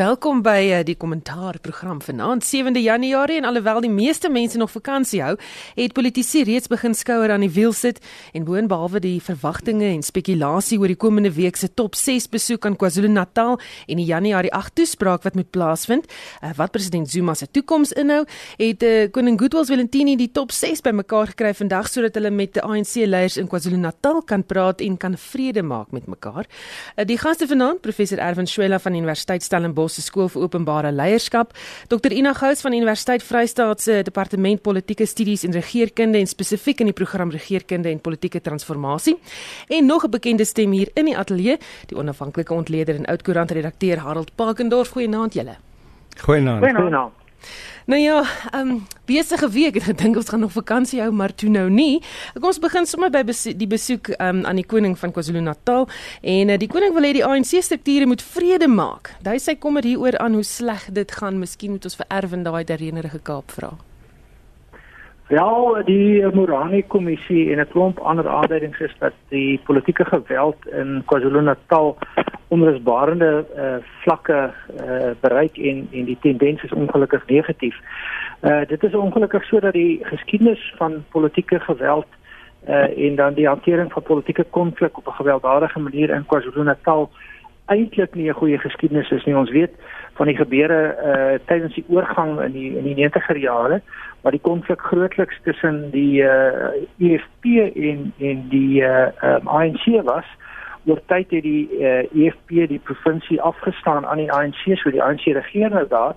Welkom by uh, die kommentaarprogram vanaand 7de Januarie en alhoewel die meeste mense nog vakansie hou, het politici reeds begin skouer aan die wiel sit en boonbehalwe die verwagtinge en spekulasie oor die komende week se top 6 besoek aan KwaZulu-Natal en die Januarie 8 toespraak wat moet plaasvind, uh, wat president Zuma se toekoms inhou, het uh, koning Goodwill Zwelithini die top 6 bymekaar gekry vandag sodat hulle met die ANC leiers in KwaZulu-Natal kan praat en kan vrede maak met mekaar. Die gaste vanaand, professor Erwin Schwella van Universiteit Stellenbosch se skool vir openbare leierskap, Dr Ina Gous van Universiteit Vrystaat se departement politieke studies en regeringskunde en spesifiek in die program regeringskunde en politieke transformasie, en nog 'n bekende stem hier in die ateljee, die onafhanklike ontleder en oudkoerant redakteur Harold Pakendorf. Goeienaand julle. Goeienaand. Goeienaand. Nou ja, ehm um, besige week. Ek dink ons gaan nog vakansie hou, maar toe nou nie. Kom ons begin sommer by besoek, die besoek ehm um, aan die koning van KwaZulu-Natal en uh, die koning wil hê die ANC strukture moet vrede maak. Hy sê kom dit hieroor aan hoe sleg dit gaan. Miskien moet ons vir Erwin daai dereenerige Kaap vra. Ja, die Morani kommissie en 'n klomp ander aanduidings is dat die politieke geweld in KwaZulu-Natal onrusbarende uh, vlakke uh, bereik en en die tendens is ongelukkig negatief. Uh dit is ongelukkig sodat die geskiedenis van politieke geweld uh en dan die hantering van politieke konflik op 'n gewelddadige manier in KwaZulu-Natal eintlik nie 'n goeie geskiedenis is nie. Ons weet van die gebeure uh tydens die oorgang in die in die 90er jare waar die konflik grootliks tussen die uh EFF en en die uh um, ANC was. Oor tyd het die uh, eh, EFF die provinsie afgestaan aan die ANC so die ANC regeer nou daar.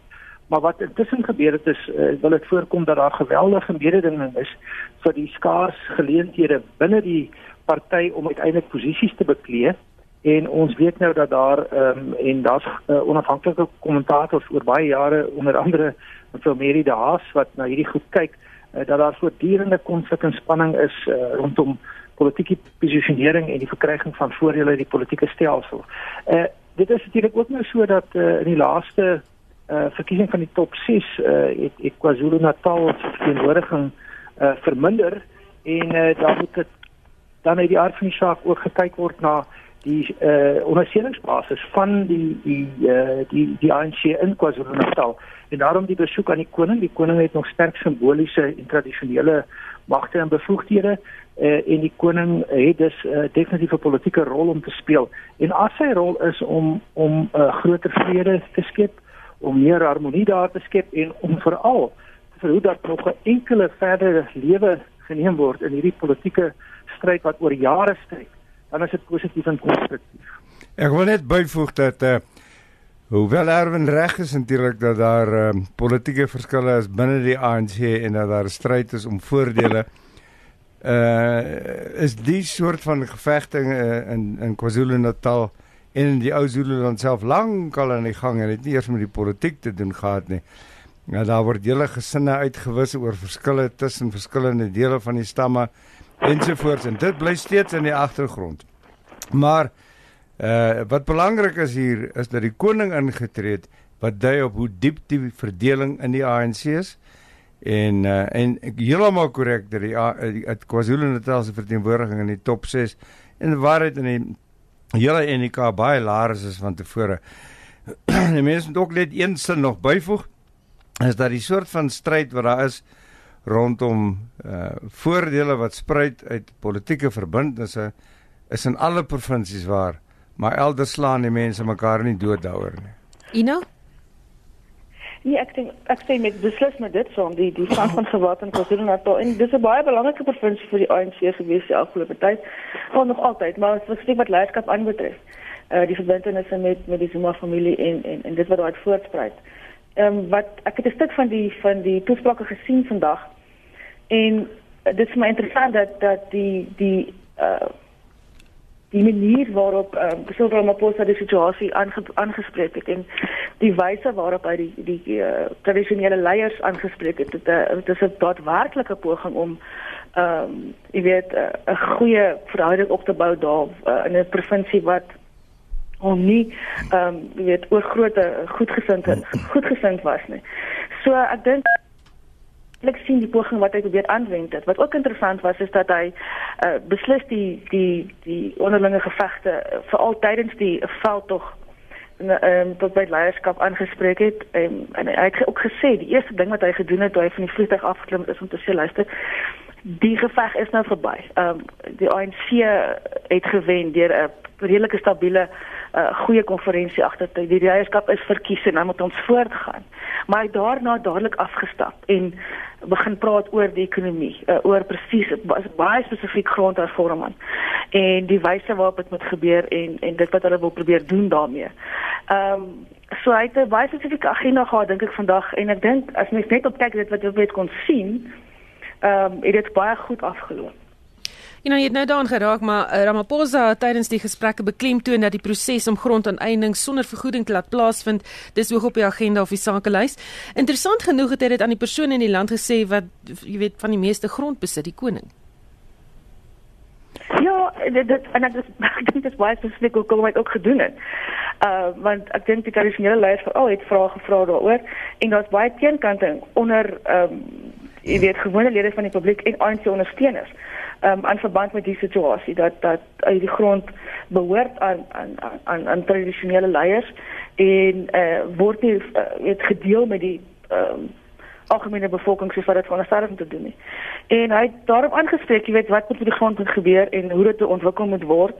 Maar wat intussen gebeur het is uh, wil dit voorkom dat daar geweldige mededinging is vir die skaars geleenthede binne die party om uiteindelik posisies te beklee en ons weet nou dat daar um, en daar's uh, onafhanklike kommentators oor baie jare onder andere mevrou Mary de Haas wat na hierdie goed kyk uh, dat daar voortdurende konflik en spanning is uh, rondom politieke posisionering en die verkryging van voordele uit die politieke stelsel. Eh uh, dit is natuurlik ook nou so dat uh, in die laaste eh uh, verkiesing van die top 6 eh uh, het, het KwaZulu-Natal se verteenwoordiging eh uh, verminder en eh uh, daar moet dit dan uit die aard van die saak ook gekyk word na die uh, ondersteuningsbasis van die die uh, die die ANC in KwaZulu-Natal en daarom die besoek aan die koning die koning het nog sterk simboliese en tradisionele magte en bevoegdhede uh, en die koning het dus 'n uh, definitiewe politieke rol om te speel. En as sy rol is om om 'n uh, groter vrede te skep, om meer harmonie daar te skep en om veral te verhoed dat nog 'n enkele verdere lewe geneem word in hierdie politieke stryd wat oor jare strek, dan is dit positief en konstruktief. Ek wil net byvoeg dat uh, hoewel Erwin reg is natuurlik dat daar uh, politieke verskille is binne die ANC en dat daar stryd is om voordele uh is die soort van gevegting uh, in in KwaZulu-Natal en in die ou Zululand self lankal aan die gang en dit nie eers met die politiek te doen gehad nie. Ja daar word hele gesinne uitgewis oor verskille tussen verskillende dele van die stamme ensovoorts en dit bly steeds in die agtergrond. Maar uh wat belangrik is hier is dat die koning ingetree het wat dui op hoe diep die verdeling in die ANC is. En uh, en heeltemal korrek dat die uit KwaZulu-Natal se verteenwoordiging in die top 6 en waarheid in die hele NK baie laer is van tevore. die mense moet ook net een sin nog byvoeg is dat die soort van stryd wat daar is rondom uh voordele wat spruit uit politieke verbindnisse is in alle provinsies waar maar elders slaan die mense mekaar nie dood daaroor nie. Ina Nee, ek dink ek sê met beslis met dit saam die die stand van geweld in KwaZulu-Natal en dis 'n baie belangrike provinsie vir die ANC gewees die afgelope tyd. Al nog altyd, maar as ek sê wat leierskap aanbetref, eh uh, die verbintenisse met met die Zuma familie en en en dit wat daar voortspruit. Ehm um, wat ek het 'n stuk van die van die toesprake gesien vandag en uh, dit is my interessant dat dat die die eh uh, die manier waarop uh, Cyril Ramaphosa die situasie aange, aangespreek het en die wyse waarop hy die die uh, tradisionele leiers aangespreek het dit, uh, dit is 'n daadwerklike poging om ehm um, jy weet eh, 'n uh, goeie verhouding op te bou daar uh, in 'n provinsie wat hom nie ehm um, jy weet oor groot goedgesind goedgesind was nie. So ek dink ek sien die poging wat hy probeer aanwend het. Wat ook interessant was is dat hy uh, beslis die die die onderlinge gevegte uh, veral tydens die veldtog ehm um, tot by leierskap aangespreek het um, en hy het ook gesê die eerste ding wat hy gedoen het toe hy van die vliegtuig afgeklim het is om te sê luister die geveg is nou verby. Ehm um, die ANC het gewen deur 'n redelike stabiele uh, goeie konferensie agter te die leierskap is verkies en nou moet ons voortgaan. Maar hy daarna dadelik afgestap en begin praat oor die ekonomie, uh, oor presies baie spesifiek grondhervorming en die wyse waarop dit moet gebeur en en dit wat hulle wil probeer doen daarmee. Ehm um, so hy het 'n baie spesifieke agenda gehad dink ek vandag en ek dink as mens net op kyk dit wat jy weet kon sien, ehm um, het dit baie goed afgeloop. You know, jy het nou daaraan geraak, maar uh, Ramaphosa het tydens die gesprekke beklemtoon dat die proses om grondaaneening sonder vergoeding te laat plaasvind, dis hoog op die agenda of die sakelys. Interessant genoeg het hy dit aan die persoon in die land gesê wat jy weet van die meeste grond besit, die koning. Ja, dit dit en ek dink dit is baie spesifiek hoe kom hy ook gedoen het. Uh want ek dink die tradisionele leiers veral het vrae gevra daaroor en daar's baie teenkante onder ehm um, jy weet gewone lede van die publiek en ANC ondersteuners um, aan verband met die situasie dat dat uit die grond behoort aan aan aan aan tradisionele leiers en uh, word nie uh, gedeel met die um, algemene bevolking soos wat dit veronderstel om te doen nie. En hy het daarop aangespreek, jy weet wat met die grond moet gebeur en hoe dit ontwikkel moet word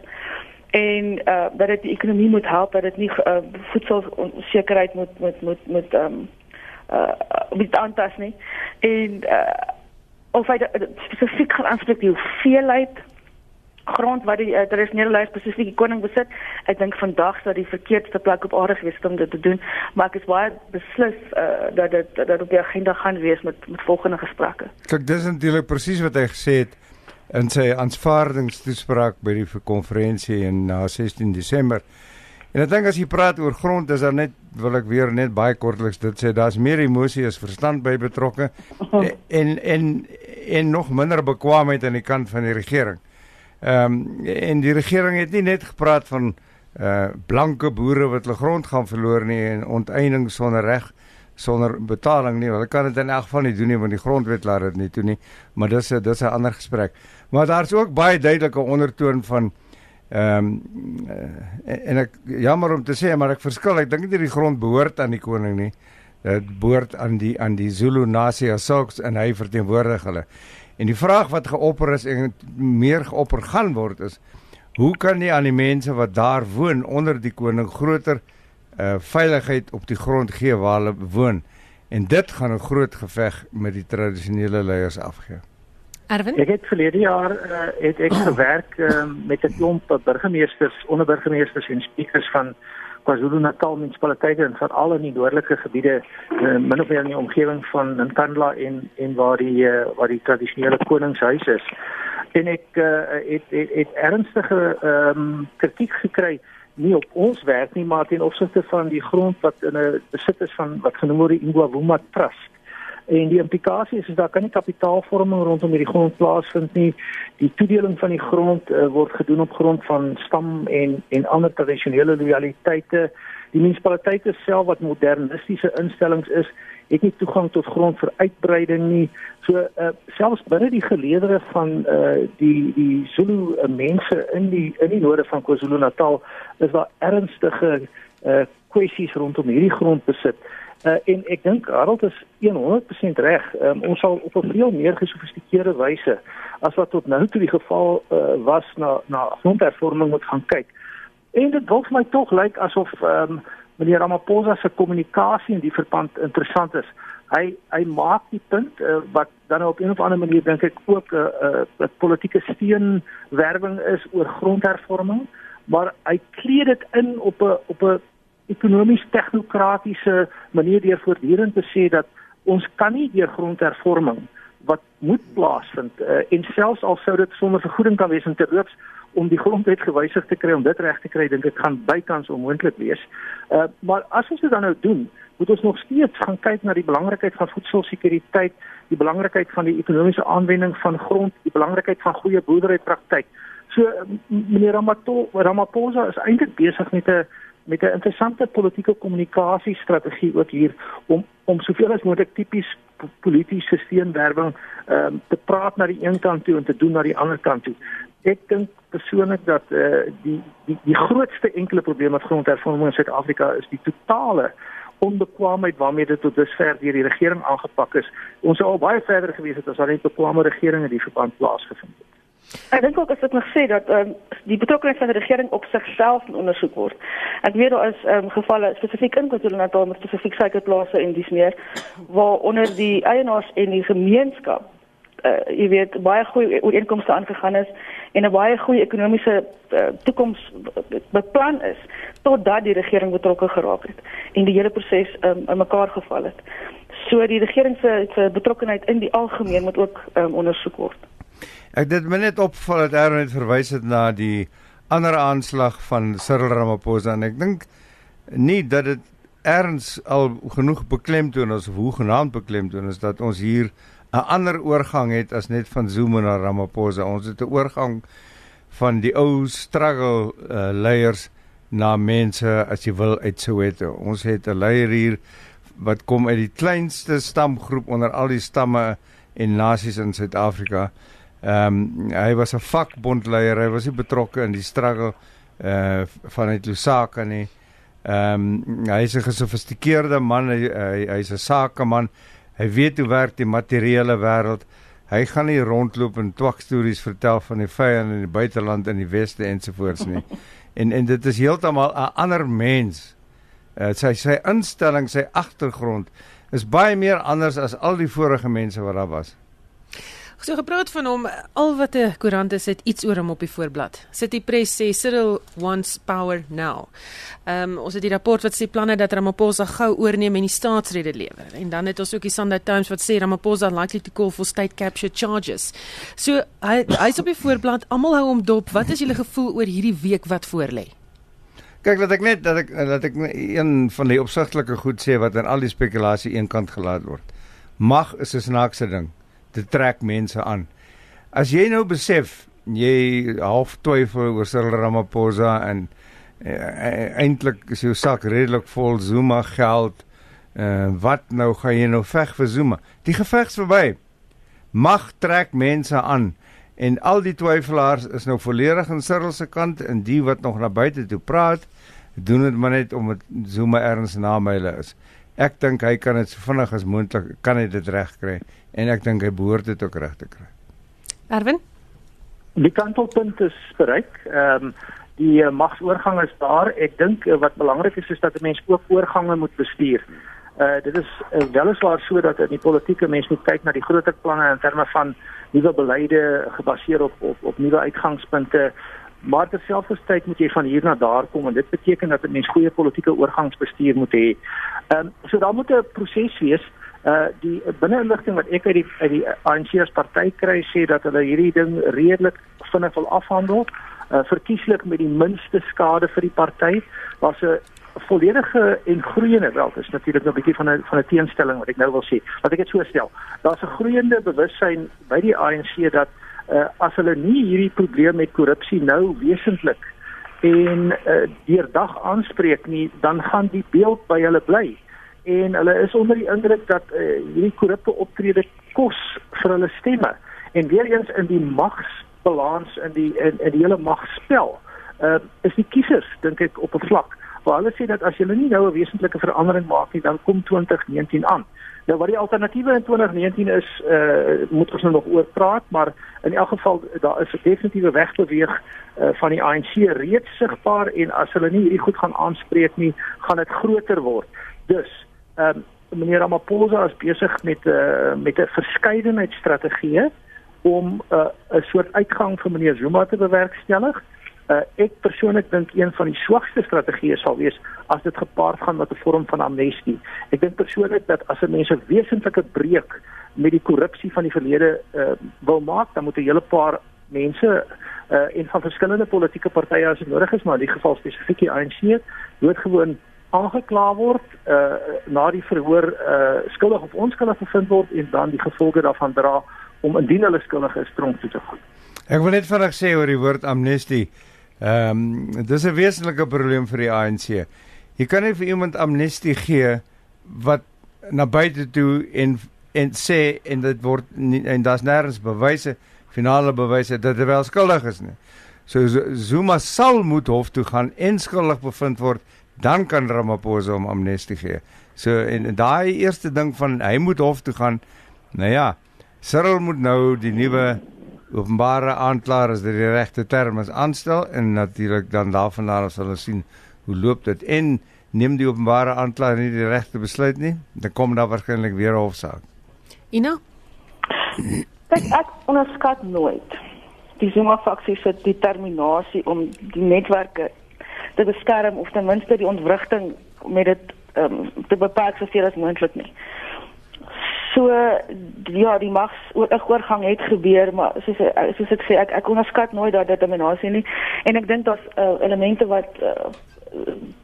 en uh, dat dit die ekonomie moet help dat dit nie uh, voedselsekerheid moet moet moet moet ehm um, uh met aantas nie. En uh of hy spesifiek gaan aanspreek die hoeveelheid grond wat die uh, tradisionele leiers spesifiek die koning besit. Ek dink vandag sou die verkeerdste plek op aarde gewees om dit te doen, maar ek is baie beslis uh, dat dit dat op die agenda gaan wees met met volgende gesprekke. Kyk, dis natuurlik presies wat hy gesê het in sy aanvaardingstoespraak by die konferensie in na uh, 16 Desember. En ek dink as jy praat oor grond, is daar net wil ek weer net baie kortliks dit sê, daar's meer emosie as verstand by betrokke en en en nog minder bekwaamheid aan die kant van die regering. Ehm um, en die regering het nie net gepraat van uh blanke boere wat hulle grond gaan verloor nie en onteiening sonder reg sonder betaling nie. Hulle kan dit in elk geval nie doen nie want die grondwet laat dit nie toe nie. Maar dis 'n dis 'n ander gesprek. Maar daar's ook baie duidelike ondertoon van Ehm um, en ek jammer om te sê maar ek verskil. Ek dink nie die grond behoort aan die koning nie. Dit behoort aan die aan die Zulu nasie asoks en hy verteenwoordig hulle. En die vraag wat geopper is en meer geopper gaan word is hoe kan nie aan die mense wat daar woon onder die koning groter uh veiligheid op die grond gee waar hulle woon. En dit gaan 'n groot geveg met die tradisionele leiers afgee. Erwin? Ek het verlede jaar uh, het ek gewerk uh, met 'n klomp burgemeesters, onderburgemeesters en speakers van KwaZulu-Natal munisipaliteite en van al in die noordelike gebiede uh, min of meer in die omgewing van Nkandla en en waar die uh, waar die tradisionele koningshuis is. En ek uh, het, het het ernstige ehm um, kritiek gekry nie op ons werk nie maar ten opsigte van die grond wat in 'n besit is van wat genoem word die Ingwavuma Trust en die implikasie is, is daar kan nie kapitaalvorming rondom hierdie grond plaasvind nie. Die toedeling van die grond uh, word gedoen op grond van stam en en ander tradisionele loyaliteite. Die munisipaliteite self wat modernistiese instellings is, het nie toegang tot grond vir uitbreiding nie. So uh, selfs binne die geleedere van uh, die die Zulu uh, mense in die in die noorde van KwaZulu-Natal is daar ernstige uh, kwessies rondom hierdie grondbesit. Uh, en ek dink Harold is 100% reg. Um, ons sal op 'n veel meer gesofistikeerde wyse as wat tot nou toe die geval uh, was na na grondhervorming moet gaan kyk. En dit wil vir my tog lyk asof um, meneer Ramaphosa se kommunikasie in die verband interessant is. Hy hy maak die punt uh, wat dan op 'n of ander manier dink ek ook 'n uh, uh, politieke steenwerwing is oor grondhervorming, maar hy kleed dit in op 'n op 'n ekonomies tegnokratiese manier deur voortdurend te sê dat ons kan nie deur grondhervorming wat moet plaasvind uh, en selfs al sou dit sonder vergoeding kan wees om te rooks om die grondwet gewysig te kry om dit reg te kry dink ek gaan bykans onmoontlik wees. Uh, maar as ons dit dan nou doen, moet ons nog steeds gaan kyk na die belangrikheid van voedselsekuriteit, die belangrikheid van die ekonomiese aanwending van grond, die belangrikheid van goeie boerderypraktyk. So meneer Ramaphosa is eintlik besig met 'n met 'n interessante politieke kommunikasiestrategie ook hier om om soveel as moontlik tipies politieke steenwerwing ehm um, te praat na die een kant toe en te doen na die ander kant toe. Ek dink persoonlik dat eh uh, die die die grootste enkele probleem wat grondhervorming in Suid-Afrika is die totale onbekwaamheid waarmee dit tot dusver deur die regering aangepak is. Ons sou al baie verder gewees het as daar net bekwame regering in die verband plaasgevind het. Ek dink ook as ek nog sê dat ehm um, die betrokkeheid van die regering op sigself ondersoek word. Ek weet daar is ehm um, gevalle spesifiek in KwaZulu-Natal met spesifiek suikerplase en dis meer waar onder die eienaars en die gemeenskap uh, jy weet baie goeie ooreenkomste aangegaan is en 'n baie goeie ekonomiese uh, toekoms beplan is totdat die regering betrokke geraak het en die hele proses um, in mekaar geval het. So die regering se betrokkeheid in die algemeen moet ook um, ondersoek word. Ek dit my net opval dat Aaron het verwys het na die ander aanslag van Cyril Ramaphosa en ek dink nie dat dit erns al genoeg beklemtoon is of hoe genaamd beklemtoon is dat ons hier 'n ander oorgang het as net van Zuma na Ramaphosa. Ons het 'n oorgang van die ou struggle uh, leiers na mense as jy wil uit Soweto. Ons het 'n leier hier wat kom uit die kleinste stamgroep onder al die stamme en nasies in Suid-Afrika. Ehm um, hy was 'n vakbondleier. Hy was nie betrokke in die struggle uh vanuit Lusaka nie. Ehm um, hy is 'n gesofistikeerde man. Hy hy hy's 'n sakeman. Hy weet hoe werk die materiële wêreld. Hy gaan nie rondloop en twak stories vertel van die vyand in die buiteland in die weste ensovoorts nie. en en dit is heeltemal 'n ander mens. Uh, sy sy instelling, sy agtergrond is baie meer anders as al die vorige mense wat daar was. So gepraat van hom, al wat 'n koerant is, het iets oor hom op die voorblad. City Press sê Cyril wants power now. Ehm um, ons het die rapport wat sê planne dat Ramaphosa gou oorneem en die staatsrede lewer. En dan het ons ook die Sunday Times wat sê Ramaphosa likely to call for state capture charges. So hy hy's op die voorblad, almal hou hom dop. Wat is julle gevoel oor hierdie week wat voorlê? Kyk, laat ek net dat ek dat ek een van die opsigtelike goed sê wat aan al die spekulasie eenkant gelaat word. Mag is 'n snaakse ding dit trek mense aan. As jy nou besef jy half twyfel oor Cyril Ramaphosa en uh, eintlik is jou sak redelik vol Zuma geld. Uh, wat nou gaan jy nou veg vir Zuma? Die gevegs verby. Mag trek mense aan en al die twyfelaars is nou volledig aan Cyril se kant en die wat nog na buite toe praat, doen dit maar net omdat Zuma erns na hulle is. Ek dink hy kan dit so vinnig as moontlik kan hy dit regkry en ek dink hy behoort dit ook reg te kry. Erwin? Die kantelpunt is bereik. Ehm um, die uh, magsoorgang is daar. Ek dink uh, wat belangrik is is dat 'n mens ook oorgange moet bestuur. Uh dit is uh, weliswaar so dat in die politieke mens moet kyk na die groter planne in terme van nuwe beleide gebaseer op op op nuwe uitgangspunte. Maar terselfdertyd moet jy van hier na daar kom en dit beteken dat 'n mens goeie politieke oorgangsbestuur moet hê. Ehm um, so daar moet 'n proses wees uh die binneinligting wat ek uit die uit die ANC as party kry sê dat hulle hierdie ding redelik vinnig wil afhandel. Uh verkieslik met die minste skade vir die party. Was 'n volledige en groeiende wel dis natuurlik 'n bietjie van 'n van 'n teenstelling wat ek nou wil sê. Wat ek dit so stel. Daar's 'n groeiende bewussyn by die ANC dat uh as hulle nie hierdie probleem met korrupsie nou wesentlik en uh deurdag aanspreek nie dan gaan die beeld by hulle bly en hulle is onder die indruk dat uh, hierdie korrupte optrede kos vir hulle stemme. En weer eens in die magsbalans in die in, in die hele magspel uh, is die kiesers dink ek op 'n vlak waar hulle sê dat as jy nie nou 'n wesentlike verandering maak nie dan kom 2019 aan. Nou wat die alternatiewe in 2019 is uh, moet ons nou nog oor praat maar in elk geval daar is 'n definitiewe wegbeweeg uh, van die ANC reeds sigbaar en as hulle nie hierdie goed gaan aanspreek nie gaan dit groter word. Dus ehm um, meneer Ramaphosa is besig met 'n uh, met 'n verskeidenheid strategieë om 'n uh, 'n soort uitgang vir meneer Zuma te bewerkstellig. Uh, ek persoonlik dink een van die swakste strategieë sal wees as dit gepaard gaan met 'n vorm van amnestie. Ek dink persoonlik dat as 'n mens 'n wesentlike breek met die korrupsie van die verlede uh, wil maak, dan moet 'n hele paar mense uh, en van verskillende politieke partye as nodig is, maar in die geval spesifiek die ANC, doodgewoon aangekla word uh na die verhoor uh skuldig of onskuldig bevind word en dan die gevolge daarvan dra om indien hulle skuldig is tronk toe te gaan. Ek wil net vinnig sê oor die woord amnestie. Ehm um, dis 'n wesenlike probleem vir die ANC. Jy kan nie vir iemand amnestie gee wat na buite toe en en sê en dit word nie, en daar's nêrens bewyse finale bewys het dat hy wel skuldig is nie. So Zuma sal moet hof toe gaan en skuldig bevind word, dan kan Ramaphosa hom amnestie gee. So en daai eerste ding van hy moet hof toe gaan. Nou ja, Cyril moet nou die nuwe openbare aanklaer as dit die regte term is aanstel en natuurlik dan daarvandaan sal ons sien hoe loop dit en neem die openbare aanklaer nie die regte besluit nie, dan kom daar waarskynlik weer 'n hofsaak. Ina? Ek ek onderskat nooit die Zuma faksie se determinasie om die netwerke te beskerm of ten minste die ontwrigting met dit um, te beperk soveel as moontlik nie. So ja, die magsoorgang het gebeur, maar soos soos ek sê, ek ek onderskat nooit daardie determinasie nie en ek dink daar's uh, elemente wat uh,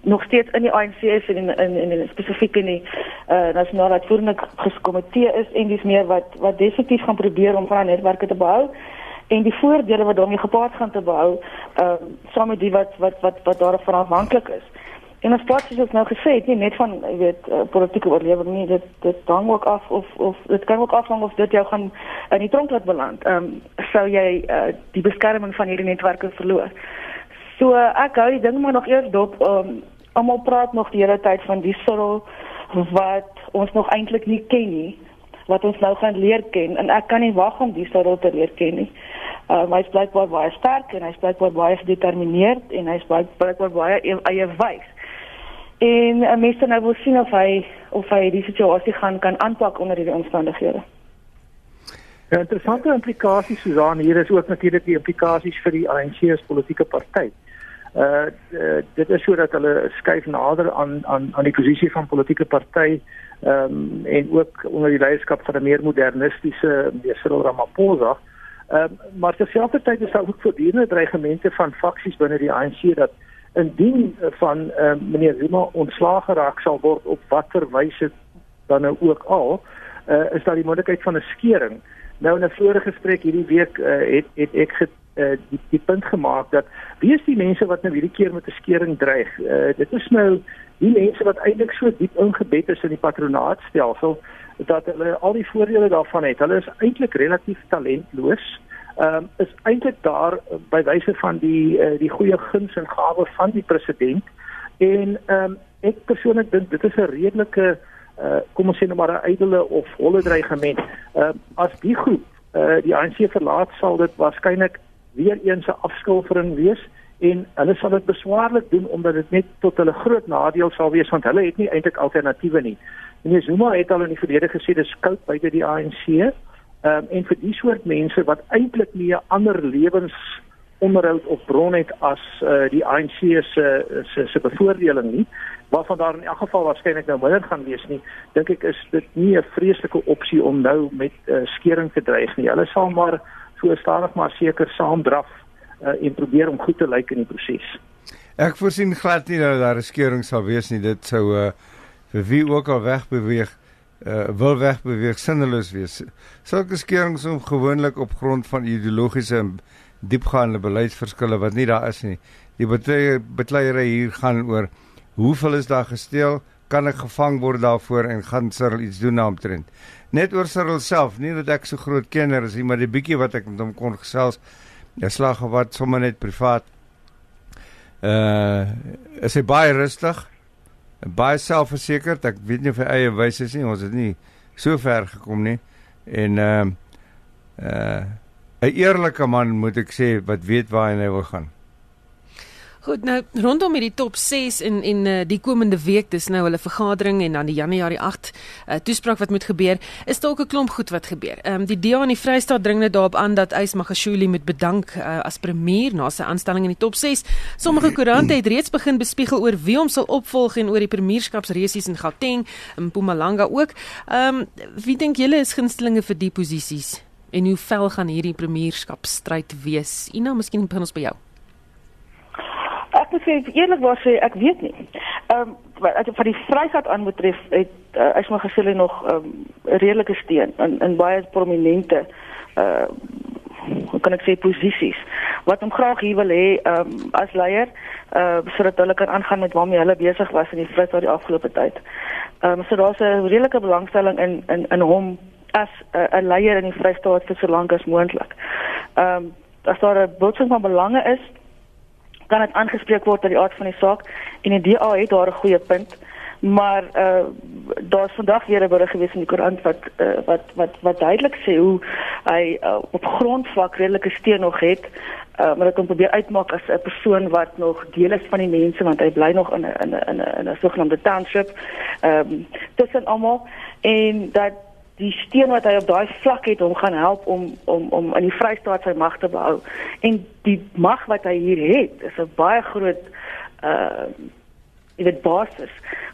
nog steeds in die ANC is en in in, in, spesifiek in die uh, nasionale uitvoerende komitee is en dis meer wat wat definitief gaan probeer om van netwerke te bou en die voordele wat daarmee gepaard gaan te bou ehm uh, saam met die wat wat wat wat daarvan afhanklik is. En as plaas is nou gesê, nie net van weet uh, politieke oorlewing nie, dit dit hang ook af of of dit kan ook afhang of dit jou gaan in die tronk laat beland. Ehm um, sou jy uh, die beskerming van hierdie netwerke verloor. So uh, ek hou die ding maar nog eers dop. Um, Almal praat nog die hele tyd van die sorrel wat ons nog eintlik nie ken nie wat ons nou gaan leer ken en ek kan nie wag om die sorrel te leer ken nie. Uh, hy is blykbaar baie sterk en hy is blykbaar baie gedetermineerd en hy is blykbaar baie e-, eie wys. En uh, mense nou wil sien of hy of hy die situasie gaan kan aanpak onder hierdie omstandighede. Ja, interessante implikasies Susan hier is ook natuurlik die implikasies vir die ANC as politieke party. Uh dit is sodat hulle skuif nader aan aan aan die posisie van politieke party ehm um, en ook onder die leierskap van 'n meer modernistiese meneer Cyril Ramaphosa. Ehm um, maar terselfdertyd is daar ook voortdurende dreigemente van faksies binne die ANC dat indien van ehm um, meneer Zuma ontslae geraak sal word op watter wyse dan nou ook al, uh, is daar die moontlikheid van 'n skering. Nou in 'n vorige gesprek hierdie week uh, het het ek get, uh, die, die punt gemaak dat wie is die mense wat nou hierdie keer met 'n skering dreig? Uh, dit is nou die mense wat eintlik so diep ingebed is in die patronaatstelsel dat hulle al die voordele daarvan het. Hulle is eintlik relatief talentloos. Ehm um, is eintlik daar by wyse van die uh, die goeie guns en gawes van die president en ehm um, ek persoonlik dink dit is 'n redelike uh, kom ons sê nou maar 'n ydelle of holle dreigement. Uh, as die groep uh, die ANC verlaat sal dit waarskynlik weer eens 'n afskilfering wees en hulle sal dit beswaarlik doen omdat dit net tot hulle groot nadeel sal wees want hulle het nie eintlik alternatiewe nie. En Zuma het al in die verlede gesê dis koud buite die ANC. Um, en vir die soort mense wat eintlik nie 'n ander lewens onderhoud of bron het as uh, die ANC se se se bevoordeling nie waarvan daar in elk geval waarskynlik nou minder gaan wees nie dink ek is dit nie 'n vreeslike opsie om nou met uh, skering te dreig nie. Hulle sal maar so stadig maar seker saamdraf uh, en probeer om goed te lyk in die proses ek voorsien glad nie dat daar 'n skering sal wees nie. Dit sou uh, vir wie ook al wegbeweeg uh, wil wegbeweeg sinneloos wees. Sulke skerings om gewoonlik op grond van ideologiese diepgaande beleidsverskille wat nie daar is nie. Die betleierery hier gaan oor hoeveel is daar gesteel, kan ek gevang word daarvoor en gaan Cyril iets doen naamtrend. Net oor Cyril self, nie dat ek so groot kenner is nie, maar die bietjie wat ek met hom kon gesels, ja slag wat sommer net privaat. Uh is hy baie rustig, baie selfversekerd. Ek weet nie of hy eie wyse is nie, ons het nie so ver gekom nie. En uh uh 'n eerlike man moet ek sê wat weet waar hy wil gaan. Goed, nou rondom hierdie top 6 en en uh, die komende week, dis nou hulle vergadering en dan die Januarie 8 uh, toespraak wat moet gebeur, is ook 'n klomp goed wat gebeur. Ehm um, die DA in die Vrystaat dring net daarop aan dat Ys Magashule moet bedank uh, as premier na sy aanstelling in die top 6. Sommige koerante het reeds begin bespiegel oor wie hom sal opvolg en oor die premierskapsresies in Gauteng en Mpumalanga ook. Ehm um, wie dink julle is gunstelinge vir die posisies? En hoe vel gaan hierdie premierskap stryd wees? Ina, miskien begin ons by jou. Ek moet sê eerlikwaar sê ek weet nie. Ehm um, wat van die vryheid aan betref het uh, ek maar gesê nog 'n um, redelike steun in in baie prominente uh kan ek sê posisies wat hom graag hier wil hê um, as leier uh sodat hulle kan aangaan met waarmee hulle besig was in die vryheid die afgelope tyd. Ehm um, so daar's 'n redelike belangstelling in in in hom as 'n uh, leier in die Vrystaat vir so lank as moontlik. Ehm um, as daar 'n botsing van belange is, kan dit aangespreek word uit die aard van die saak en die DA het daar 'n goeie punt. Maar uh daar's vandag weer 'n berig gewees in die koerant wat uh, wat wat wat duidelik sê hoe hy uh, op grondvlak redelike steun nog het. Uh, maar ek kan probeer uitmaak as 'n persoon wat nog deel is van die mense want hy bly nog in 'n in 'n in 'n sogenaamde township. Ehm um, tussen almal en dat die steun wat hy op daai vlak het om gaan help om om om in die Vrystaat sy mag te behou. En die mag wat hy hier het, is 'n baie groot uh jy weet basis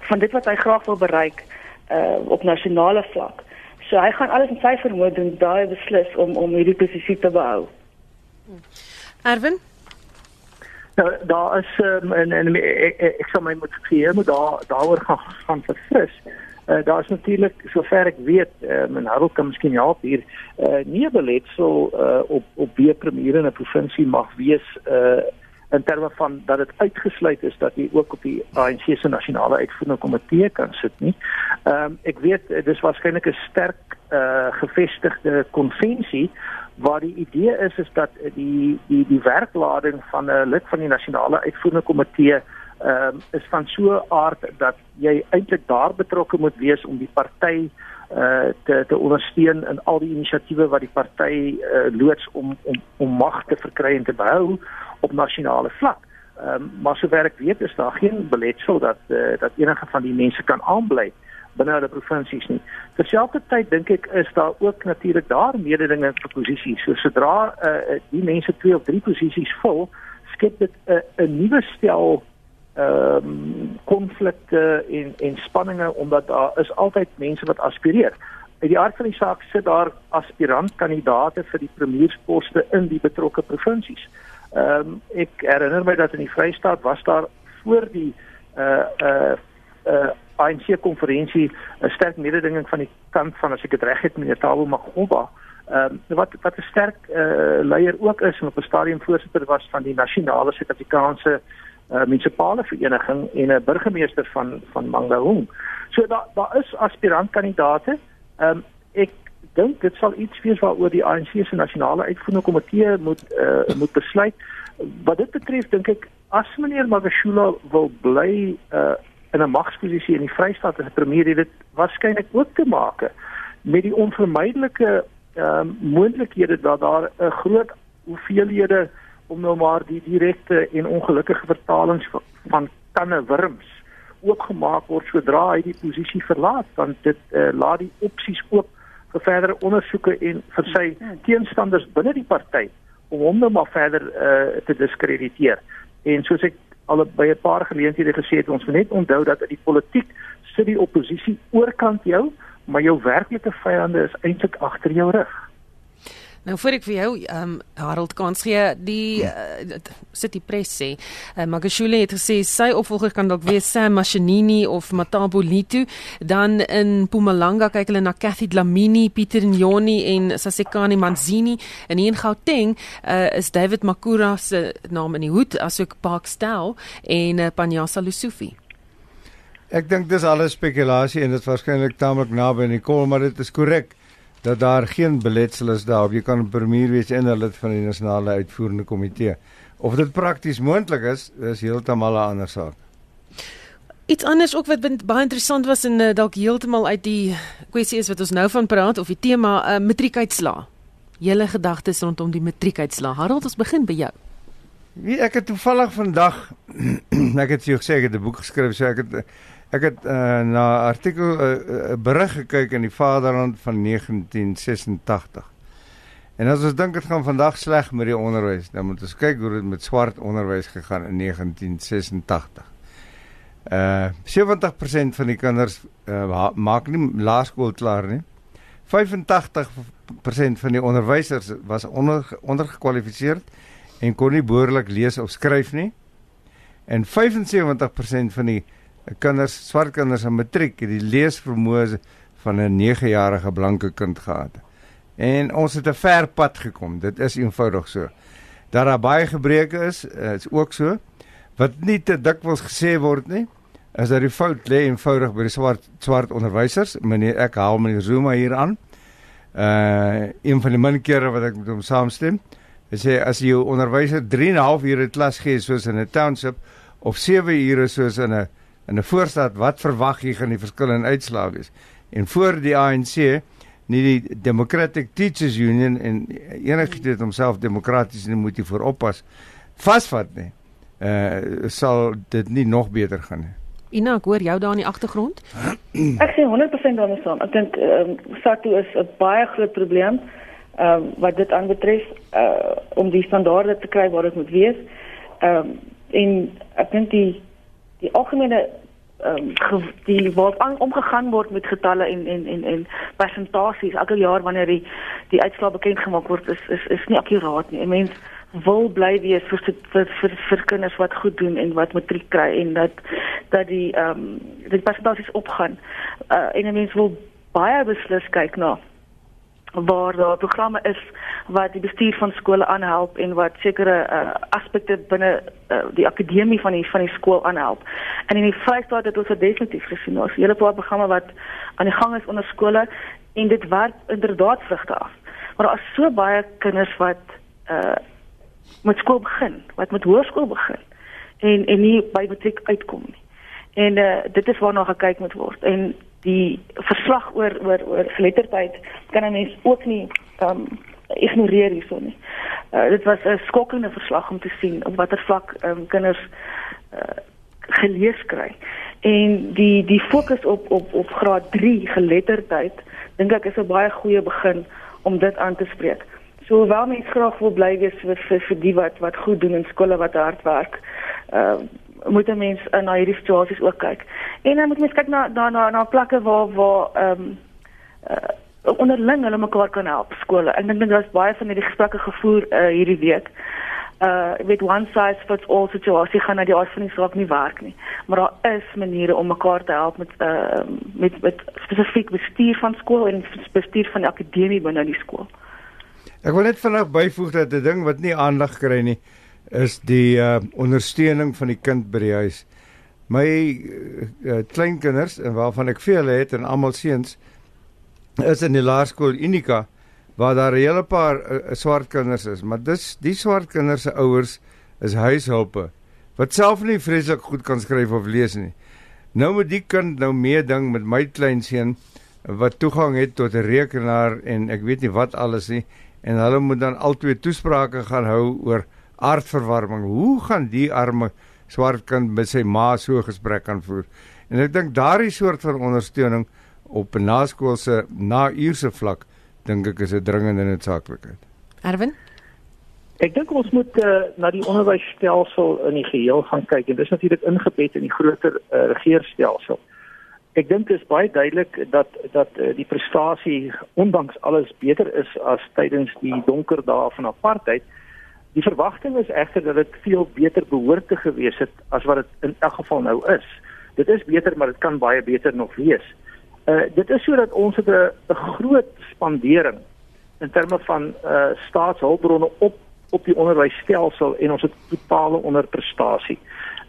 van dit wat hy graag wil bereik uh op nasionale vlak. So hy gaan alles in sy vermoë doen daai beslis om om hierdie posisie te behou. Erwin Nou daar is um, en en ek, ek, ek sal my moet gee, moet daar daaroor gaan gaan verfris. Uh, daar is natuurlik sover ek weet, uh, men Harold kan miskien help hier, uh, nie beletsel uh, op op wie premier in 'n provinsie mag wees uh, in terme van dat dit uitgesluit is dat jy ook op die ANC se nasionale uitvoerende komitee kan sit nie. Ehm um, ek weet dis waarskynlik 'n sterk uh, gevestigde konvensie waar die idee is is dat die die die werklading van 'n lid van die nasionale uitvoerende komitee ehm um, is van so aard dat jy eintlik daar betrokke moet wees om die party uh te te ondersteun in al die inisiatiewe wat die party uh, loods om om om mag te verkry en te behou op nasionale vlak. Ehm um, maar sover ek weet is daar geen beletsel dat uh, dat enige van die mense kan aanbly binne hulle provinsies nie. Terselfdertyd dink ek is daar ook natuurlik daar mededinge vir posisies. So sodra uh, die mense twee of drie posisies vul, skep dit 'n uh, 'n nuwe stel ehm um, konflikte en en spanninge omdat daar is altyd mense wat aspireer. Uit die aard van die saak sit daar aspirant kandidaate vir die premiersposte in die betrokke provinsies. Ehm um, ek herinner my dat in die Vrystaat was daar voor die uh uh uh ANC konferensie 'n sterk mededinging van die kant van as ek dit reg het meneer Tabo Magomba. Ehm um, wat wat 'n sterk uh leier ook is en op 'n stadium voorsitter was van die nasionale Suid-Afrikaanse uh, munisipale vereniging en 'n burgemeester van van Mangaung. So daar daar is aspirantkandidaate. Ehm um, ek dink dit sal iets wees waaroor die ANC se nasionale uitvoerende komitee moet uh, moet besluit. Wat dit betref dink ek as meneer Magashula wil bly uh, in 'n magsposisie in die Vrystaat as premier het dit waarskynlik ook te maak met die onvermydelike ehm um, moontlikhede dat daar 'n groot hoeveelhede om nou maar die direkte en ongelukkige vertalings van kanne wurms oopgemaak word sodra hy die posisie verlaat want dit uh, laat die opsies oop vir verdere ondersoeke en vir sy teenstanders binne die party om hom nou maar verder uh, te diskrediteer. En soos ek al by 'n paar geleenthede gesê het ons moet net onthou dat in die politiek sit die oppositie oorkant jou maar jou werklike vyande is eintlik agter jou rug Nou voor ek vir jou ehm um, Harold kans gee, die uh, City Press sê, uh, Magashule het gesê sy opvolger kan dalk wees Sam Mashinini of Matabo Litu, dan in Mpumalanga kyk hulle na Kathy Dlamini, Pieter Njoni en Sasekani Manzini. En in Gauteng uh, is David Makura se naam in die hoed asook Park Stel en uh, Panyasa Lusufi. Ek dink dis alles spekulasie en dit waarskynlik taamlik naby aan die kol, maar dit is korrek dat daar geen beletsel is daarop jy kan 'n premier wees en 'n lid van die nasionale uitvoerende komitee. Of dit prakties moontlik is, is heeltemal 'n ander saak. Iets anders ook wat baie interessant was en uh, dalk heeltemal uit die kwessie is wat ons nou van praat of die tema uh, matriekuitslaa. Julle gedagtes rondom die matriekuitslaa. Harold, ons begin by jou. Wie ek het toevallig vandag ek het jou gesê ek het 'n boek geskryf, so ek het Ek het uh, na artikel 'n uh, uh, berig gekyk in die Vaderland van 1986. En as ons dink dit gaan vandag sleg met die onderwys, dan moet ons kyk hoe dit met swart onderwys gegaan in 1986. Uh 70% van die kinders uh, maak nie laerskool klaar nie. 85% van die onderwysers was onder ondergekwalifiseerd en kon nie behoorlik lees of skryf nie. En 75% van die kinders, swart kinders in matriek het die leesvermoë van 'n 9-jarige blanke kind gehad. En ons het 'n ver pad gekom. Dit is eenvoudig so. Dat daar baie gebreke is, eh, is ook so. Wat nie te dikwels gesê word nie, is dat die fout lê eenvoudig by die swart swart onderwysers. Meneer ek haal meneer Zuma hier aan. Uh een van die min kere wat ek met hom saamstem. Hy sê as jy jou onderwyser 3 en 'n half ure klas gee soos in 'n township of 7 ure soos in 'n in 'n voorstad, wat verwag jy gaan die verskil in uitslae wees? En voor die ANC nie die Democratic Teachers Union en enigiets het homself demokraties en moet hy vooroppas vasvat nie. Uh sal dit nie nog beter gaan nie. Ina, ek hoor jou daar in die agtergrond. Ek sê 100% daarmee saam. Ek dink ehm um, SATU is 'n baie groot probleem ehm um, wat dit aanbetref uh om die standaarde te kry waar dit moet wees. Ehm um, en ek dink die die algemene ehm um, die wat omgegaan word met getalle en en en en persentasies elke jaar wanneer die die uitslae bekend gemaak word is is is nie akkuraat nie. 'n Mens wil bly wees vir vir vir, vir kinders wat goed doen en wat matriek kry en dat dat die ehm um, die persentasies opgaan. Uh en 'n mens wil baie beslis kyk na waar daar programme is wat die bestuur van skole aanhelp en wat sekere uh, aspekte binne uh, die akademie van die van die skool aanhelp. En in die Vrystaat het ons definitief gesien. Ons hele paar programme wat aan die gang is onder skole en dit werk inderdaad vrugte af. Maar daar is so baie kinders wat uh met skool begin, wat met hoërskool begin en en nie by matriek uitkom nie. En uh dit is waarna gekyk moet word. En die verslag oor oor oor geletterdheid kan 'n mens ook nie um ignoreer hierson nie. Uh, dit was 'n skokkende verslag om te sien op watter vlak um, kinders uh, gelees kry. En die die fokus op op op graad 3 geletterdheid dink ek is 'n baie goeie begin om dit aan te spreek. So hoewel mense graag wil bly wees vir vir, vir die wat wat goed doen in skole wat hard werk. Uh, moet 'n mens uh, na hierdie situasies ook kyk. En dan moet mens kyk na na na, na plekke waar waar ehm um, uh, onderling hulle mekaar kan help skole. Ek dink daar's baie van hierdie gesprekke gevoer uh, hierdie week. Uh weet one size fits all situasie gaan na die aard van die saak nie werk nie. Maar daar is maniere om mekaar te help met uh met met spesifiek bestuur van skool en bestuur van die akademie binne die skool. Ek wil net vinnig byvoeg dat 'n ding wat nie aandag kry nie is die uh, ondersteuning van die kind by die huis. My uh, kleinkinders en waarvan ek veel het en almal seuns is in die laerskool Unika waar daar 'n hele paar uh, swart kinders is, maar dis die swart kinders se ouers is huishulpe wat self nie vreeslik goed kan skryf of lees nie. Nou moet die kind nou mee ding met my kleinseun wat toegang het tot 'n rekenaar en ek weet nie wat alles nie en hulle moet dan altyd toesprake gaan hou oor aardverwarming. Hoe gaan die arme swart kind met sy ma so gesprek aanvoer? En ek dink daardie soort van ondersteuning op 'n naskoolse nauurse vlak dink ek is 'n dringende noodsaaklikheid. Erwin Ek dink ons moet uh, na die onderwysstelsel in die geheel gaan kyk en dis natuurlik ingebed in die groter uh, regeringsstelsel. Ek dink dit is baie duidelik dat dat uh, die prestasie ondanks alles beter is as tydens die donker dae van apartheid. Die verwagting is egter dat dit veel beter behoort te gewees het as wat dit in elk geval nou is. Dit is beter, maar dit kan baie beter nog wees. Uh dit is sodat ons 'n 'n groot spandering in terme van uh staatshulpbronne op op die onderwysstelsel en ons het totale onderprestasie.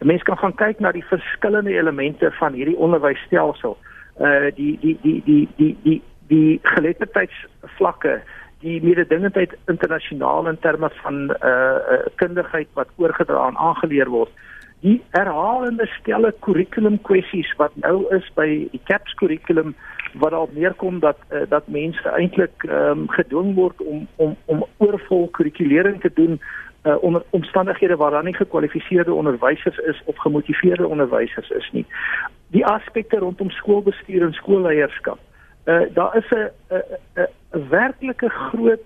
'n Mens kan gaan kyk na die verskillende elemente van hierdie onderwysstelsel. Uh die die die die die die die geletterdheidsvlakke die mededingendheid internasionaal in terme van uh, uh kundigheid wat oorgedra en aangeleer word. Die herhalende stelle kurrikulum kwessies wat nou is by die CAPS kurrikulum wat al meer kom dat uh, dat mense eintlik um, gedwing word om om om oorvol kurrikulering te doen uh, onder omstandighede waar daar nie gekwalifiseerde onderwysers is of gemotiveerde onderwysers is nie. Die aspekte rondom skoolbestuur en skoolleierskap. Uh, daar is 'n 'n werklike groot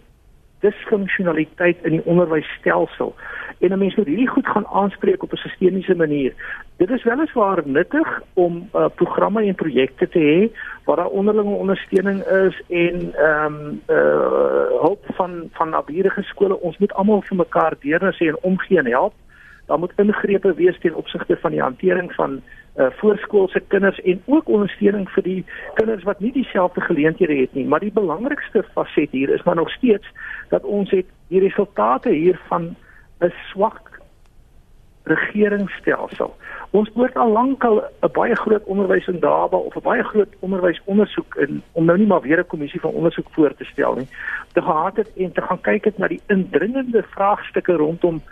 disfunksionaliteit in die onderwysstelsel en 'n mens moet hierdie goed gaan aanspreek op 'n sistemiese manier. Dit is weliswaar nuttig om uh, programme en projekte te hê waar daar onderlinge ondersteuning is en ehm um, uh hulp van van naburige skole. Ons moet almal vir mekaar deurnis en omgee en help. Daar moet ingrepe wees ten opsigte van die hantering van uh, voorskoolse kinders en ook ondersteuning vir die kinders wat nie dieselfde geleenthede het nie. Maar die belangrikste faset hier is maar nog steeds dat ons het die resultate hiervan 'n swak regeringsstelsel. Ons behoort al lank al 'n baie groot onderwys in Daba of 'n baie groot onderwysondersoek in om nou nie maar weer 'n kommissie van ondersoek voor te stel nie. Te gehad het en te gaan kyk het na die indringende vraagstukke rondom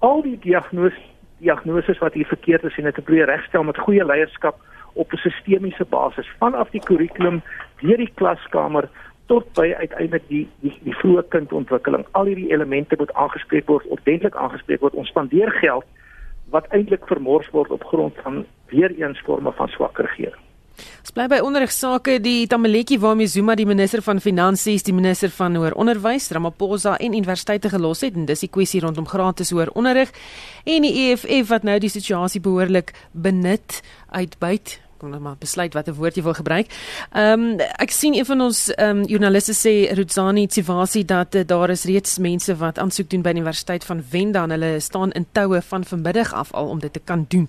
al die diagnose diagnoses wat hier verkeerd is en dit te probeer regstel met goeie leierskap op 'n sistemiese basis vanaf die kurrikulum deur die klaskamer tot by uiteindelik die die die vroeë kindontwikkeling. Al hierdie elemente moet aangespreek word, ordentlik aangespreek word. Ons spandeer geld wat eintlik vermors word op grond van weer eens forme van swak regering. Ons bly by onderrigsake die Tamaletjie waarmee Zuma die minister van finansies, die minister van hoër onderwys, Ramaphosa en universiteite gelos het. En dis die kwessie rondom gratis hoër onderrig en die EFF wat nou die situasie behoorlik benut uitbuit kon nou maar besluit watter woord jy wil gebruik. Ehm um, ek sien een van ons ehm um, joernaliste sê Rudzani Tsivasi dat uh, daar is reeds mense wat aansoek doen by die Universiteit van Wenda en hulle staan in toue van vanmiddag af al om dit te kan doen.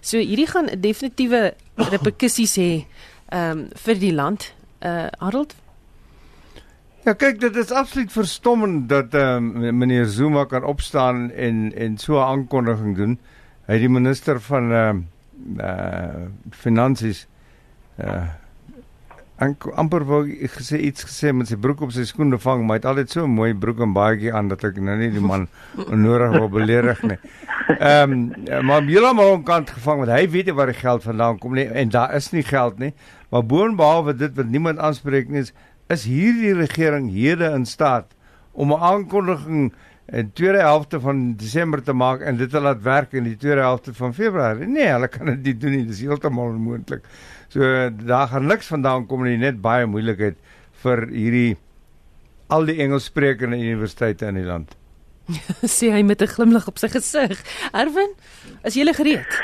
So hierdie gaan definitiewe reperkusies hê ehm um, vir die land. Uh Harold Ja kyk dit is absoluut verstommend dat ehm um, meneer Zuma kan opstaan en en so 'n aankondiging doen. Hy die minister van ehm um, uh finansies uh amper wou ek gesê iets gesê met sy broek op sy skoene vang maar hy het altyd so 'n mooi broek en baadjie aan dat ek nou nie die man onnodig wil beledig nie. Ehm um, maar heeltemal aan kant gevang want hy weet nie waar die geld vandaan kom nie en daar is nie geld nie. Maar boonbehalwe dit wat niemand aanspreek nie is, is hierdie regering hede in staat om 'n aankondiging in tweede helfte van Desember te maak en dit te laat werk in die tweede helfte van Februarie. Nee, hulle kan dit nie doen nie. Dit is heeltemal onmoontlik. So daar gaan niks vandaan kom nie, net baie moeilikheid vir hierdie al die Engelssprekende universiteite in die land. Sê hy met 'n glimlag op sy gesig. Erwin, is jy gereed?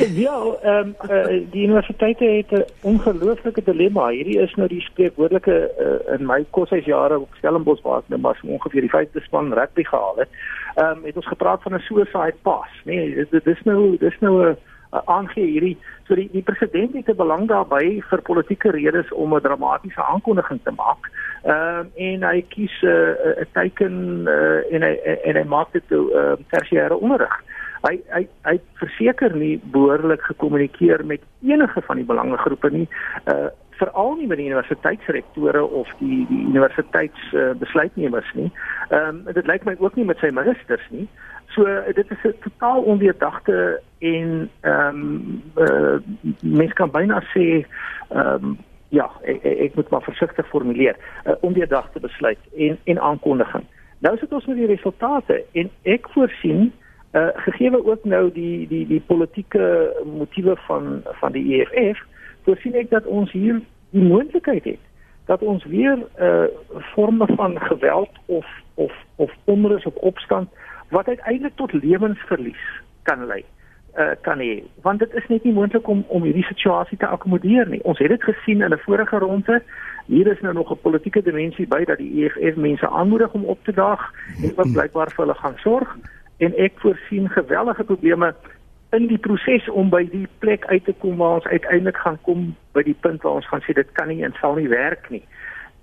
Ja, ehm um, uh, die universiteite het 'n ongelooflike dilemma. Hierdie is nou die spreekwoordelike uh, in my koshuisjare op Stellenbosch waar ek nou maar so ongeveer die vyfde span rugby gehaal het. Ehm um, het ons gepraat van 'n suicide pass, nee, dit, dit is nou dis nou 'n aangee hierdie so die die president het 'n belang daarbey vir politieke redes om 'n dramatiese aankondiging te maak. Ehm um, en hy kies 'n uh, 'n teiken uh, en hy en hy maak dit 'n uh, tersiêre onderrig hy hy hy verseker nie behoorlik gekommunikeer met enige van die belangegroepe nie uh veral nie met die universiteitsrektore of die die universiteits uh, besluitnemers nie. Ehm um, dit lyk my ook nie met sy ministers nie. So uh, dit is 'n totaal ondeurdagte en ehm um, uh, mens kan byna sê ehm um, ja, ek, ek moet maar versigtig formuleer, 'n uh, ondeurdagte besluit en en aankondiging. Nou sit ons met die resultate en ek voorsien Uh gegee ook nou die die die politieke motiewe van van die EFF, voorsien ek dat ons hier die moontlikheid het dat ons weer uh, vorme van geweld of of of onrus of opstand wat uiteindelik tot lewensverlies kan lei uh kan hê. Want dit is net nie moontlik om om hierdie situasie te akkommodeer nie. Ons het dit gesien in 'n vorige ronde. Hier is nou nog 'n politieke dimensie by dat die EFF mense aanmoedig om op te daag en wat blykbaar vir hulle gaan sorg en ek voorsien geweldige probleme in die proses om by die plek uit te kom waar ons uiteindelik gaan kom by die punt waar ons gaan sê dit kan nie en sal nie werk nie.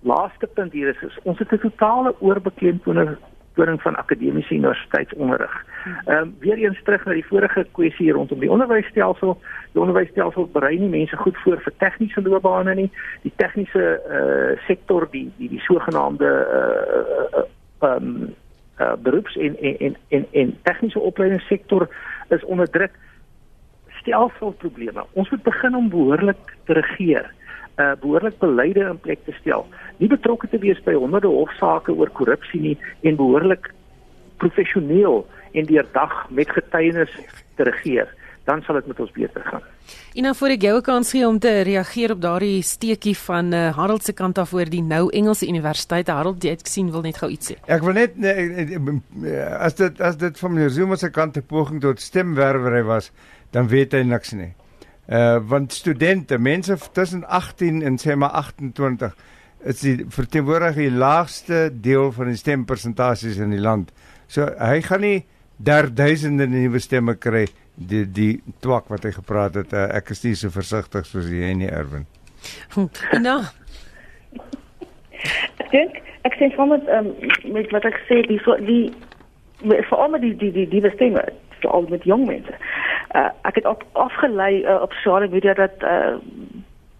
Laaste punt hier is, is ons het 'n totale oorbeklemtoning van akademiese universiteitsonderrig. Ehm um, weer eens terug na die vorige kwessie rondom die onderwysstelsel. Die onderwysstelsel berei nie mense goed voor vir tegniese loopbane nie. Die tegniese eh uh, sektor, die die die sogenaamde eh uh, ehm uh, um, uh, beroeps en en en en, en tegniese opleidingssektor is onder druk stelselprobleme. Ons moet begin om behoorlik te regeer, uh behoorlik beleide in plek te stel. Nie betrokke te wees by honderde hofsaake oor korrupsie nie en behoorlik professioneel en deurdag met getuienis te regeer dan sal dit met ons beter gaan. En nou voor ek jou 'n kans gee om te reageer op daardie steekie van uh, Harold se kant af oor die nou Engelse Universiteit. Harold, jy het gesien wil net gou iets sê. Ek wil net nee, as dit as dit van meneer Zuma se kant 'n poging tot stemwerwery was, dan weet hy niks nie. Uh want studente, mense tussen 18 en sê maar 28 is die verteenwoordig die laagste deel van die stempersentasies in die land. So hy gaan nie derduisende nuwe stemme kry die die twak wat hy gepraat het uh, ek is nie so versigtig soos jy nie Erwin. Nou. ek dink ek sê van met um, met wat ek sê die so die veral met die die die die bestemme veral met jong mense. Uh, ek het ook afgelei uh, op sosiale media dat uh,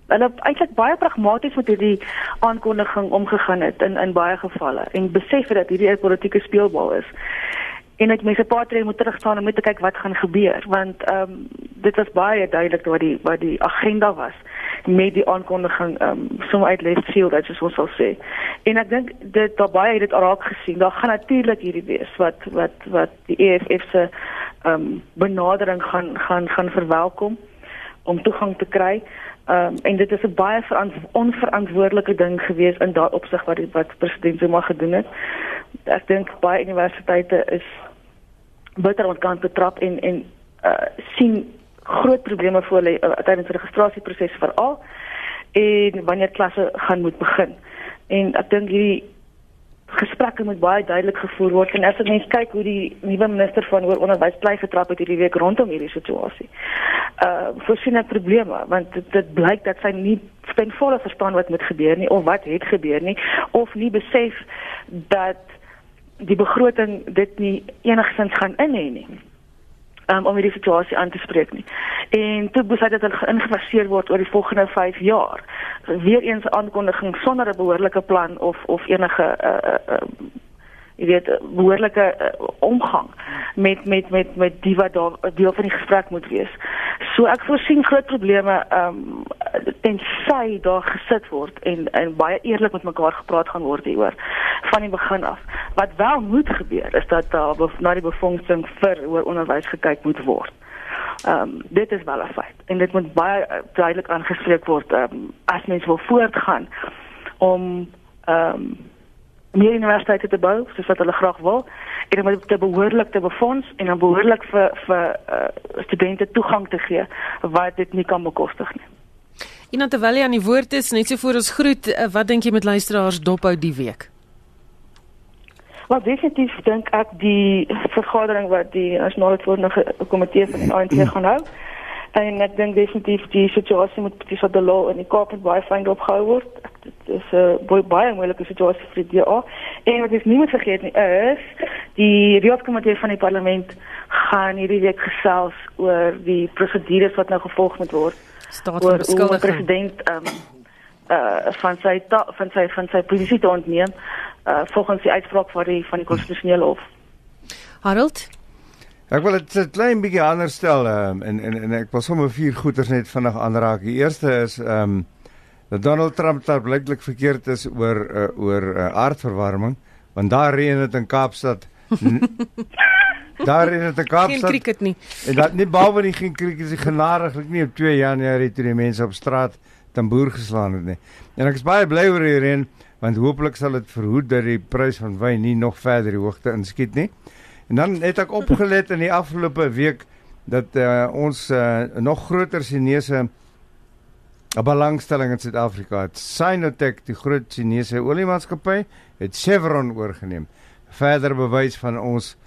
hulle eintlik baie pragmaties met hierdie aankondiging omgegaan het in in baie gevalle en besef dat hierdie 'n politieke speelbal is. En ek mense paar tree moet terugstaan om te kyk wat gaan gebeur want ehm um, dit was baie duidelik wat die wat die agenda was met die aankondiging ehm um, som uit left field as ons sal sê. En ek dink dit daar baie het dit raak gesien. Daar gaan natuurlik hierdie wees wat wat wat die EFF se ehm um, benadering gaan gaan gaan verwelkom om toegang te kry. Ehm um, en dit is 'n baie onverantwoordelike ding gewees in daardie opsig wat die, wat president Zuma gedoen het. Ek dink baie universiteite is bitter ontkant betrap en en uh, sien groot probleme voor lê uh, tydens die registrasieproses veral en wanneer klasse gaan moet begin. En ek dink hierdie gesprekke moet baie duidelik gevoer word en as ons kyk hoe die nuwe minister van hoër onderwys bly getrap het hierdie week rondom hierdie situasie. Uh voorsien het probleme want dit, dit blyk dat sy nie ten volle verstaan wat moet gebeur nie of wat het gebeur nie of nie besef dat die begroting dit nie enigsins gaan in hê nie um, om hierdie situasie aan te spreek nie. En toe besluit dat hulle geïnvesteer word oor die volgende 5 jaar. Weereens aankondiging sonder 'n behoorlike plan of of enige uh, uh, uh, jy weet behoorlike uh, omgang met met met met die wat daar deel van die gesprek moet wees. So ek voorsien groot probleme ehm um, tensy daar gesit word en en baie eerlik met mekaar gepraat gaan word hieroor van die begin af. Wat wel moet gebeur is dat daar na die befondsing vir oor onderwys gekyk moet word. Ehm um, dit is wel 'n feit en dit moet baie uh, duidelik aangespreek word ehm um, as mens wil voortgaan om ehm um, meer universiteite te bou soos wat hulle graag wil en om dit behoorlik te befonds en dan behoorlik vir vir uh, studente toegang te gee wat dit nie kan bekostig nie. Iemand terwyl jy aan die woord is net so voor ons groet, uh, wat dink jy met luisteraars dophou die week? Wat definitief dink ek die vergadering wat die nasionale voornige komitee van die ANC gaan hou en ek dink definitief die situasie met die so die law in die Kaap het baie fyn opgehou word. Dit is 'n uh, baie moeilike situasie vir die DA. En wat ek nie moet vergeet nie is die Raadskomitee van die Parlement gaan hierdie week gesels oor die prosedures wat nou gevolg moet word. Staat van beskuldiging. President ehm um, uh van sy ta, van sy van sy posisie te ontneem uh volgens die uitspraak van die van die konstitusionele hof. Harold Ek wil dit 'n klein bietjie anders stel um, en en en ek wil sommer vier goeters net vinnig aanraak. Die eerste is ehm um, dat Donald Trump daar blyklik verkeerd is oor uh, oor uh, aardverwarming, want daar reën dit in Kaapstad. daar in Kaapstad. Geen cricket nie. En dat nie behalwe nie geen cricket is genadiglik nie op 2 Januarie toe die mense op straat tamboer geslaan het nie. En ek is baie bly oor hierdie reën want hooplik sal dit verhoed dat die prys van wyn nie nog verder die hoogte inskiet nie. En dan het ek opgelet in die afgelope week dat uh, ons uh, nog groter Chinese 'n belangstelling in Suid-Afrika het. Sinotech, die groot Chinese oliemaatskappy, het Chevron oorgeneem. Verder bewys van ons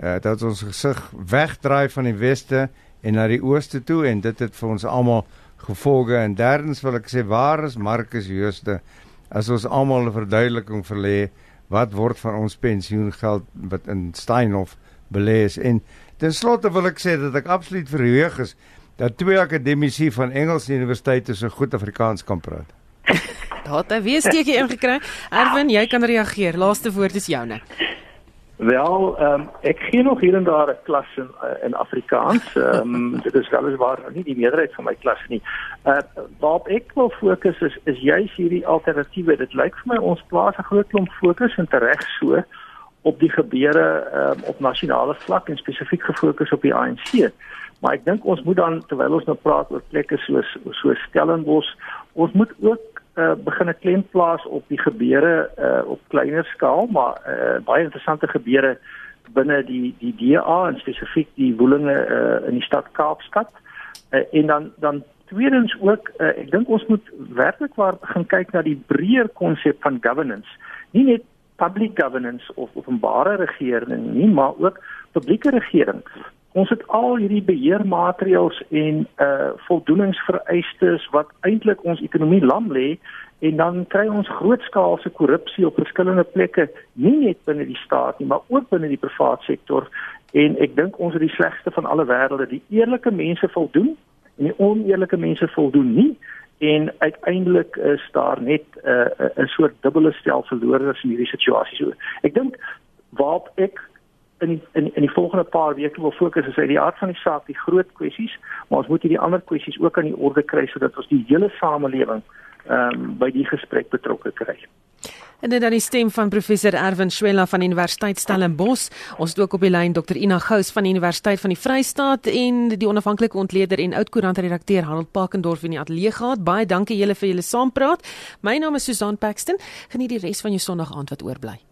uh, dat ons gesig wegdraai van die weste en na die ooste toe en dit het vir ons almal gevolge. En derdens wil ek sê waar is Marcus Jooste as ons almal 'n verduideliking verlê wat word van ons pensioengeld wat in Steinhof belê is en ten slotte wil ek sê dat ek absoluut verheug is dat twee akademici van Engelse universiteite so goed Afrikaans kan praat. Daar het hy weer steekie ingekry. Erwin, jy kan reageer. Laaste woord is joune. Wel, ehm um, ek gee nog hier en daar 'n klas in uh, in Afrikaans. Ehm um, dit is weliswaar nie die meerderheid van my klas nie. Uh waarop ek wil fokus is is juis hierdie alternatiewe. Dit lyk vir my ons plaas 'n groot klomp fokus en tereg so op die gebeure um, op nasionale vlak en spesifiek gefokus op die ANC. Maar ek dink ons moet dan terwyl ons nou praat oor plekke soos so Stellenbosch, ons moet ook uh, begin 'n klem plaas op die gebeure uh, op kleiner skaal, maar uh, baie interessante gebeure binne die die DA en spesifiek die woelinge uh, in die stad Kaapstad. Uh, en dan dan tweedens ook uh, ek dink ons moet werklik waar gaan kyk na die breër konsep van governance. Nie net public governance of openbare regering nie, maar ook publieke regering. Ons het al hierdie beheermaatreëls en uh voldoeningsvereistes wat eintlik ons ekonomie lam lê en dan kry ons grootskaalse korrupsie op verskillende plekke, nie net binne die staat nie, maar ook binne die private sektor En ek dink ons het die slegste van alle wêrelde. Die eerlike mense voldoen en die oneerlike mense voldoen nie en uiteindelik is daar net 'n uh, 'n soort dubbele stel verloorders in hierdie situasie. So ek dink waarop ek in die, in in die volgende paar weke wil fokus is uit die aard van die saak die groot kwessies, maar ons moet hierdie ander kwessies ook aan die orde kry sodat ons die hele samelewing ehm um, by die gesprek betrokke kry. En dan die stem van professor Erwin Swela van Universiteit Stellenbosch. Ons het ook op die lyn Dr Ina Gous van die Universiteit van die Vrystaat en die onafhanklike ontleder en oud-koerantredakteur Harold Pakendorf in die ateljee gehad. Baie dankie julle vir julle saampraat. My naam is Susan Paxton. Geniet die res van jou Sondag aand wat oorbly.